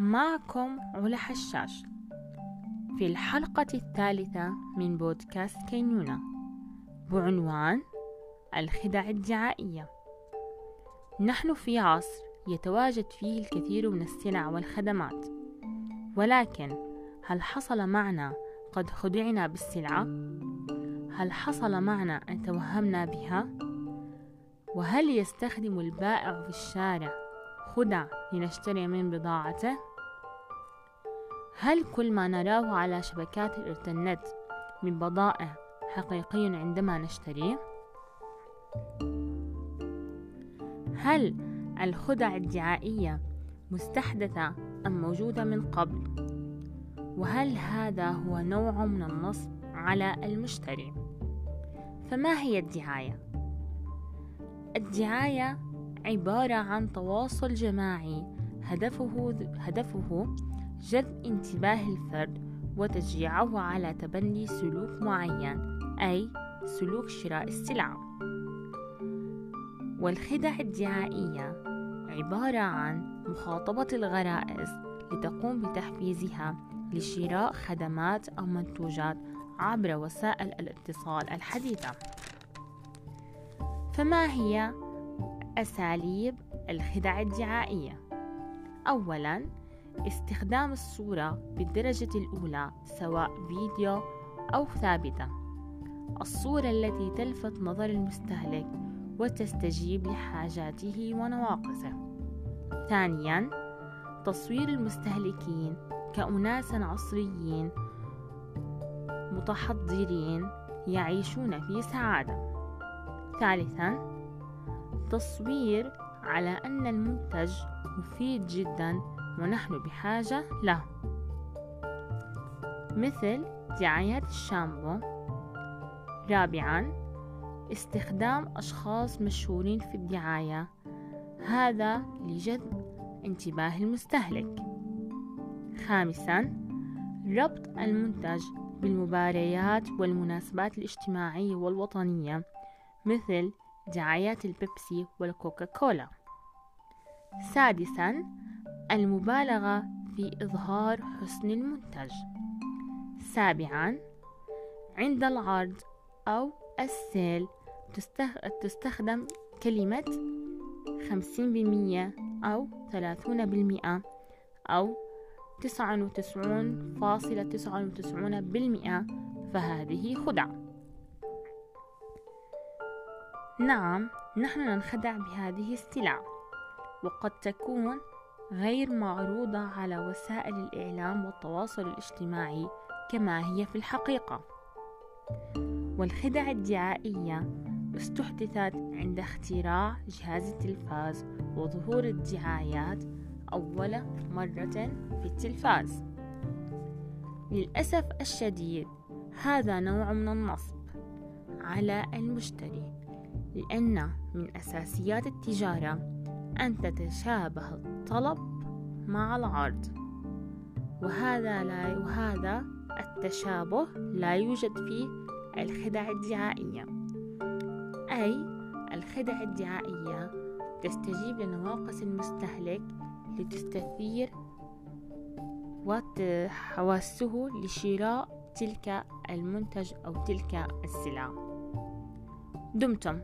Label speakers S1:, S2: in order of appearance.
S1: معكم علا حشاش في الحلقة الثالثة من بودكاست كينونا بعنوان الخدع الدعائية نحن في عصر يتواجد فيه الكثير من السلع والخدمات ولكن هل حصل معنا قد خدعنا بالسلعة؟ هل حصل معنا أن توهمنا بها؟ وهل يستخدم البائع في الشارع خدع لنشتري من بضاعته؟ هل كل ما نراه على شبكات الإنترنت من بضائع حقيقي عندما نشتريه؟ هل الخدع الدعائية مستحدثة أم موجودة من قبل؟ وهل هذا هو نوع من النصب على المشتري؟ فما هي الدعاية؟ الدعاية عبارة عن تواصل جماعي هدفه هدفه جذب انتباه الفرد وتشجيعه على تبني سلوك معين أي سلوك شراء السلعة والخدع الدعائية عبارة عن مخاطبة الغرائز لتقوم بتحفيزها لشراء خدمات أو منتوجات عبر وسائل الاتصال الحديثة فما هي أساليب الخدع الدعائية؟ أولاً استخدام الصورة بالدرجة الأولى سواء فيديو أو ثابتة. الصورة التي تلفت نظر المستهلك وتستجيب لحاجاته ونواقصه. ثانيا تصوير المستهلكين كأناس عصريين متحضرين يعيشون في سعادة. ثالثا تصوير على أن المنتج مفيد جدا ونحن بحاجة له مثل دعايات الشامبو. رابعا استخدام أشخاص مشهورين في الدعاية. هذا لجذب انتباه المستهلك. خامسا ربط المنتج بالمباريات والمناسبات الاجتماعية والوطنية مثل دعايات البيبسي والكوكا كولا سادسا المبالغة في إظهار حسن المنتج. سابعا عند العرض أو السيل تستخدم كلمة خمسين بالمية أو ثلاثون بالمئة أو تسعة وتسعون فاصلة تسعة وتسعون بالمئة فهذه خدعة. نعم نحن ننخدع بهذه السلع وقد تكون غير معروضة على وسائل الإعلام والتواصل الاجتماعي كما هي في الحقيقة. والخدع الدعائية استحدثت عند اختراع جهاز التلفاز وظهور الدعايات أول مرة في التلفاز. للأسف الشديد هذا نوع من النصب على المشتري لأن من أساسيات التجارة أن تتشابه الطلب مع العرض. وهذا لا وهذا التشابه لا يوجد فيه الخدع الدعائية. أي الخدع الدعائية تستجيب لنواقص المستهلك لتستثير وحواسه لشراء تلك المنتج أو تلك السلعة دمتم.